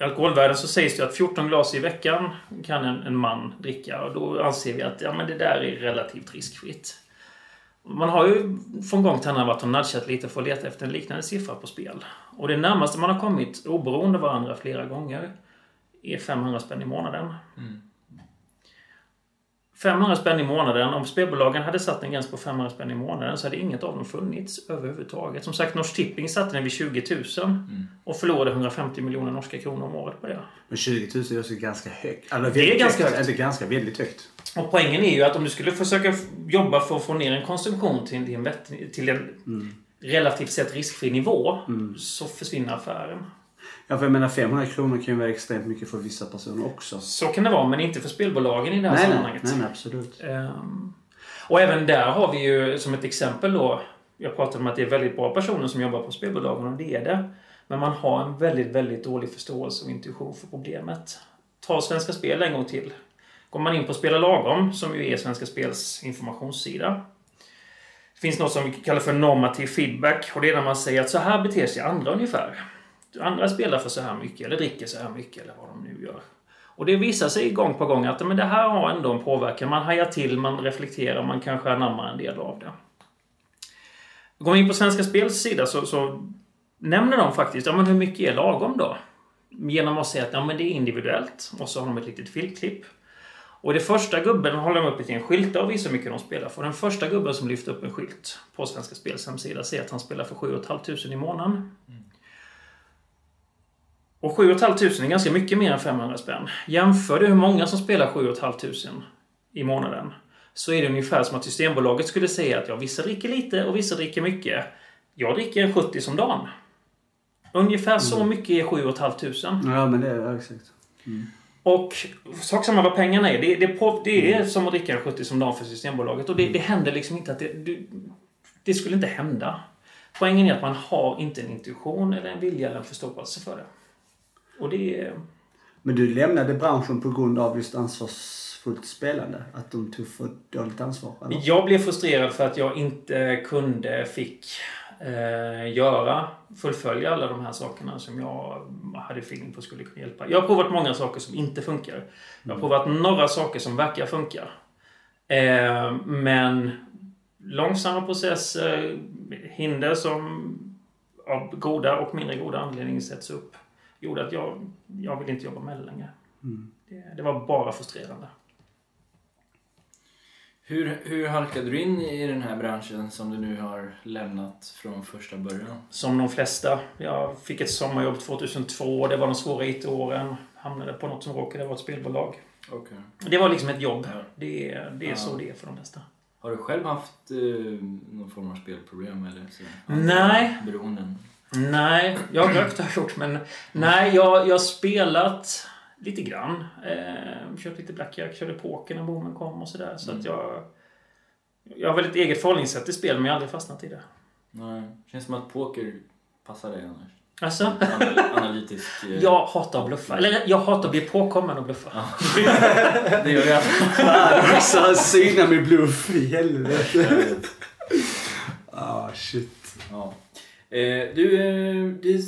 i alkoholvärlden så sägs det att 14 glas i veckan kan en, en man dricka. Och då anser vi att ja, men det där är relativt riskfritt. Man har ju från gång till annan varit och nudgat lite för att leta efter en liknande siffra på spel. Och det närmaste man har kommit, oberoende av varandra flera gånger, är 500 spänn i månaden. Mm. 500 spänn i månaden. Om spelbolagen hade satt en gräns på 500 spänn i månaden så hade inget av dem funnits överhuvudtaget. Som sagt, Norsk Tipping satte den vid 20 000 och förlorade 150 miljoner norska kronor om året på det. Men 20 000 är också ganska högt. Alltså, Det är ganska högt. Eller ganska väldigt högt. Och poängen är ju att om du skulle försöka jobba för att få ner en konsumtion till en, vett, till en relativt sett riskfri nivå så försvinner affären. Ja, för jag menar 500 kronor kan ju vara extremt mycket för vissa personer också. Så kan det vara, men inte för spelbolagen i det här Nej, sammanhanget. nej, nej, absolut. Ehm, och även där har vi ju som ett exempel då. Jag pratade om att det är väldigt bra personer som jobbar på spelbolagen och det är det. Men man har en väldigt, väldigt dålig förståelse och intuition för problemet. Ta Svenska Spel en gång till. Går man in på Spela Lagom, som ju är Svenska Spels informationssida. Det finns något som vi kallar för normativ feedback. Och det är när man säger att så här beter sig andra ungefär. Andra spelar för så här mycket, eller dricker så här mycket, eller vad de nu gör. Och det visar sig gång på gång att men det här har ändå en påverkan. Man hajar till, man reflekterar, man kanske anammar en del av det. Går man in på Svenska Spels sida så, så nämner de faktiskt, ja men hur mycket är lagom då? Genom att säga att ja, men det är individuellt. Och så har de ett litet filtklipp. Och det första gubben håller de upp ett en skylt och visar hur mycket de spelar för. Den första gubben som lyfter upp en skylt på Svenska Spels hemsida säger att han spelar för 7 500 i månaden. Mm. Och 7 500 är ganska mycket mer än 500 spänn. Jämför du hur många som spelar 7 500 i månaden så är det ungefär som att Systembolaget skulle säga att ja, vissa dricker lite och vissa dricker mycket. Jag dricker 70 som dagen. Ungefär så mycket är 7 500. Ja, men det är exakt. Och sak samma vad pengarna är. Det, det, på, det är som att dricka en 70 som dagen för Systembolaget. Och det, det händer liksom inte att det... Du, det skulle inte hända. Poängen är att man har inte en intuition eller en vilja eller en förståelse för det. Och det. Men du lämnade branschen på grund av just ansvarsfullt spelande? Att de tog för dåligt ansvar? Eller? Jag blev frustrerad för att jag inte kunde, fick eh, göra, fullfölja alla de här sakerna som jag hade feeling på skulle kunna hjälpa. Jag har provat många saker som inte funkar. Jag har provat några saker som verkar funka. Eh, men långsamma processer, hinder som av goda och mindre goda anledningar sätts upp gjorde att jag, jag vill inte jobba med det längre. Det, det var bara frustrerande. Hur, hur halkade du in i den här branschen som du nu har lämnat från första början? Som de flesta. Jag fick ett sommarjobb 2002. Det var de svåra IT-åren. Hamnade på något som råkade vara ett spelbolag. Okay. Det var liksom ett jobb. Ja. Det, är- det är Ja. så det är för de flesta. Har du själv haft eh, någon form av spelproblem eller så? Nej. Beroenden? Nej, jag har rökt har jag gjort men nej, jag, jag har spelat lite grann. Eh, kört lite blackjack, körde poker när boomen kom och sådär. Så att jag... Jag har väl ett eget förhållningssätt till spel men jag har aldrig fastnat i det. Nej. Känns som att poker passar dig annars. Alltså? Anal- analytisk... [LAUGHS] eh, Jag hatar att bluffa. Eller jag hatar att bli påkommen och bluffa. [LAUGHS] Det gör jag. Fan också, han synar med bluff. I helvete. Ah, shit. Ja. Eh, du, eh,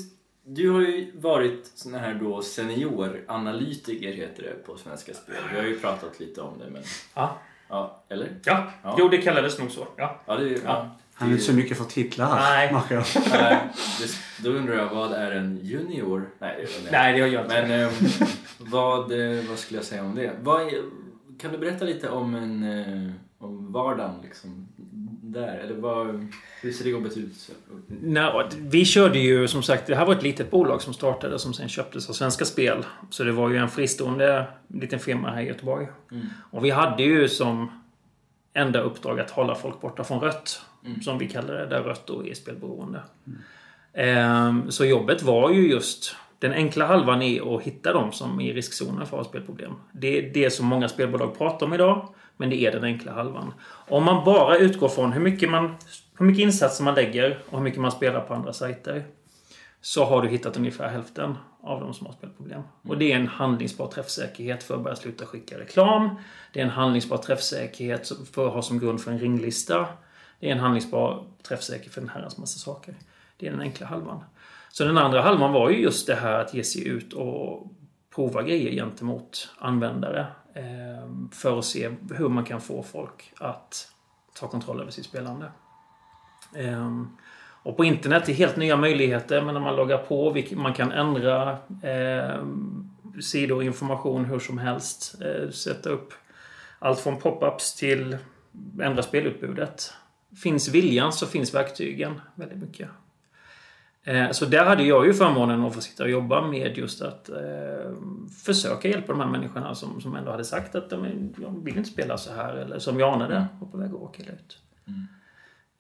du har ju varit sån här då senioranalytiker heter det på Svenska Spel. Vi har ju pratat lite om det men... Ja. Ja, eller? Ja. Ja. Jo, det kallades nog så. Ja. Ja, det, ja. Han är inte så mycket för titlar här, Nej. [LAUGHS] Nej, det, då undrar jag, vad är en junior? Nej, det Nej, det gör jag inte. Men eh, vad, eh, vad skulle jag säga om det? Vad kan du berätta lite om, en, om vardagen liksom, där? Eller vad, hur ser det jobbet ut? Nej, vi körde ju som sagt, det här var ett litet bolag som startade som sen köptes av Svenska Spel. Så det var ju en fristående liten firma här i Göteborg. Mm. Och vi hade ju som enda uppdrag att hålla folk borta från rött. Som vi kallar det, där rött då är spelberoende. Ehm, Så jobbet var ju just den enkla halvan är att hitta dem som är i riskzonen för att ha spelproblem. Det är det som många spelbolag pratar om idag. Men det är den enkla halvan. Om man bara utgår från hur mycket, man, hur mycket insatser man lägger och hur mycket man spelar på andra sajter. Så har du hittat ungefär hälften av de som har spelproblem. Och det är en handlingsbar träffsäkerhet för att börja sluta skicka reklam. Det är en handlingsbar träffsäkerhet för att ha som grund för en ringlista. Det är en handlingsbar träffsäkerhet för en herrans massa saker. Det är den enkla halvan. Så den andra halvan var ju just det här att ge sig ut och prova grejer gentemot användare. Eh, för att se hur man kan få folk att ta kontroll över sitt spelande. Eh, och på internet är helt nya möjligheter, men när man loggar på, man kan ändra eh, sidor och information hur som helst. Eh, sätta upp allt från pop-ups till ändra spelutbudet. Finns viljan så finns verktygen väldigt mycket. Eh, Så där hade jag ju förmånen att få sitta och jobba med just att eh, försöka hjälpa de här människorna som, som ändå hade sagt att de, jag vill inte spela så här eller som jag anade var på väg att åka ut.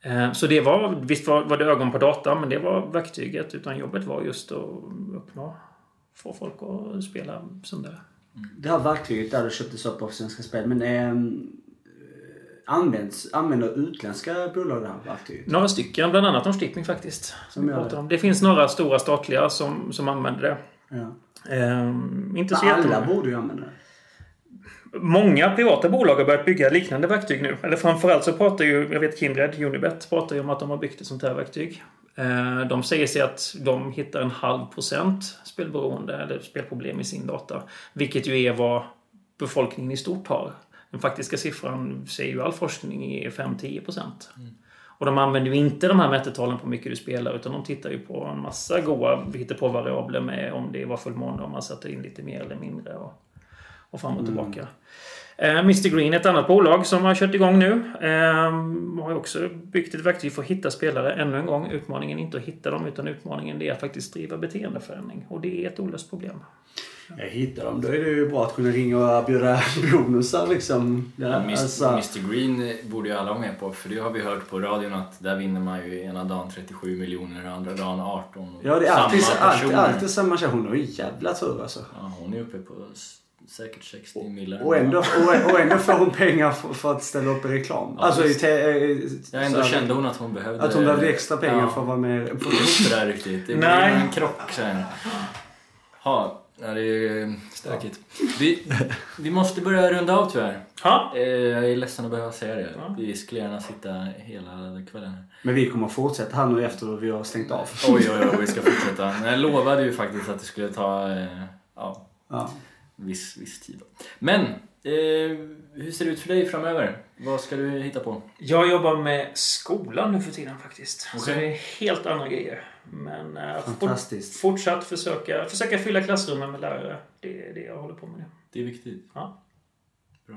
Eh, Så det var, visst var, var det ögon på data, men det var verktyget. Utan jobbet var just att uppnå, få folk att spela sundare. Det här verktyget där du köptes upp av Svenska Spel, men eh, används, använder utländska bolag det här verktyget? Några stycken, bland annat Norrstipping faktiskt. Som vi pratar det. om. det finns några stora statliga som, som använder det. Ja. Ehm, inte så Men alla jättemånga. borde ju använda det. Många privata bolag har börjat bygga liknande verktyg nu. Eller framförallt så pratar ju, jag vet Kindred, Unibet, pratar ju om att de har byggt ett sånt här verktyg. Eh, De säger sig att de hittar en halv procent spelberoende eller spelproblem i sin data. Vilket ju är vad befolkningen i stort har. Den faktiska siffran säger ju all forskning är 5-10 procent. Och de använder ju inte de här mätetalen på hur mycket du spelar utan de tittar ju på en massa goa på variabler med om det var fullmåne, om man satte in lite mer eller mindre och, och fram och tillbaka. Eh, Mr Green ett annat bolag som har kört igång nu. Eh, har också byggt ett verktyg för att hitta spelare ännu en gång. Utmaningen är inte att hitta dem utan utmaningen är att faktiskt driva beteendeförändring. Och det är ett olöst problem. Jag hittar dem. Då är det ju bra att kunna ringa och erbjuda bonusar liksom. Ja, Mr, alltså, Mr Green borde ju alla vara med på för det har vi hört på radion att där vinner man ju ena dagen 37 miljoner och andra dagen 18. ja, det är alltid, Samma alltid, alltid samma tjej. Hon har ju jävla tur alltså. Ja, hon är uppe på säkert 60 millar. Och ändå, och, och ändå får hon pengar för, för att ställa upp i reklam. Ja, alltså i visst. te, eh, Ja, ändå så kände hon att hon behövde... Att hon behövde extra pengar Ja. för att vara med Det är inte där riktigt. Det blir en krock sen. Ja, ja, det är stökigt. [LAUGHS] Vi, vi måste börja runda av tyvärr. Ja, Eh, Jag är ledsen att behöva säga det. Ja. Vi skulle gärna sitta hela kvällen. Men vi kommer fortsätta här nu efter vi har stängt av. Oj, oj, oj, vi ska fortsätta. Men jag lovade ju faktiskt att det skulle ta eh, ja, Ja. viss, viss tid. Men, eh, hur ser det ut för dig framöver? Vad ska du hitta på? jag jobbar med skolan nu för tiden faktiskt. Så Okej. det är helt andra grejer. Men eh, fort, Fantastiskt. fortsatt försöka, försöka fylla klassrummen med lärare. Det är det jag håller på med nu. Det är viktigt. Ja.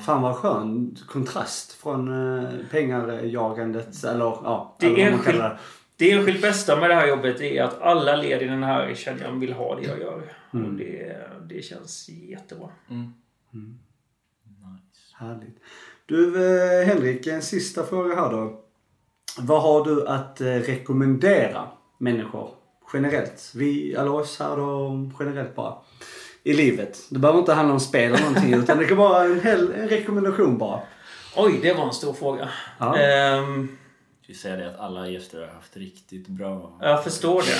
Fan vad skön kontrast från eh, pengarjagandet eller ja. Det eller enskilt- det. Det enskilt bästa med det här jobbet är att alla led i den här kedjan vill ha det jag gör. Mm. Och det, det känns jättebra. Mm. Mm. Nice. Härligt. Du eh, Henrik, en sista fråga här då. Vad har du att rekommendera människor generellt? Vi, eller oss här då, generellt bara. I livet. Det behöver inte handla om spel eller någonting utan det kan vara en, hel, en rekommendation bara. Oj, det var en stor fråga. Ja. Jag ska säga det att alla gäster har haft riktigt bra... jag förstår det.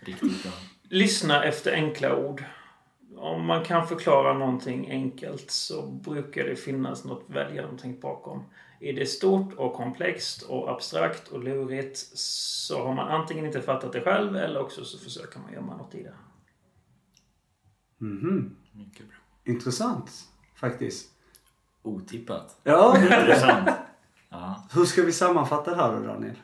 [LAUGHS] Riktigt bra. Lyssna efter enkla ord. Om man kan förklara någonting enkelt så brukar det finnas något välgenomtänkt bakom. Är det stort och komplext och abstrakt och lurigt så har man antingen inte fattat det själv eller också så försöker man gömma något i det. Mhm. Mycket bra. Intressant faktiskt. Otippat. Ja, [LAUGHS] Intressant. Ja. hur ska vi sammanfatta det här då Daniel?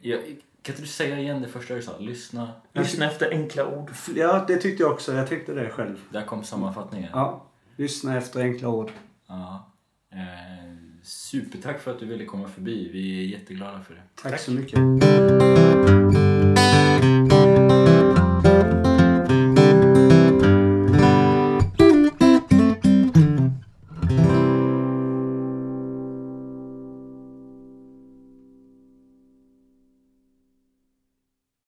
Jag, kan inte du säga igen det första du sa? Lyssna. Lyssna efter enkla ord. Ja, det tyckte jag också. Jag tänkte det själv. Där kom sammanfattningen. Ja, lyssna efter enkla ord. Ja. Eh, supertack för att du ville komma förbi. Vi är jätteglada för det. Tack, Tack. så mycket.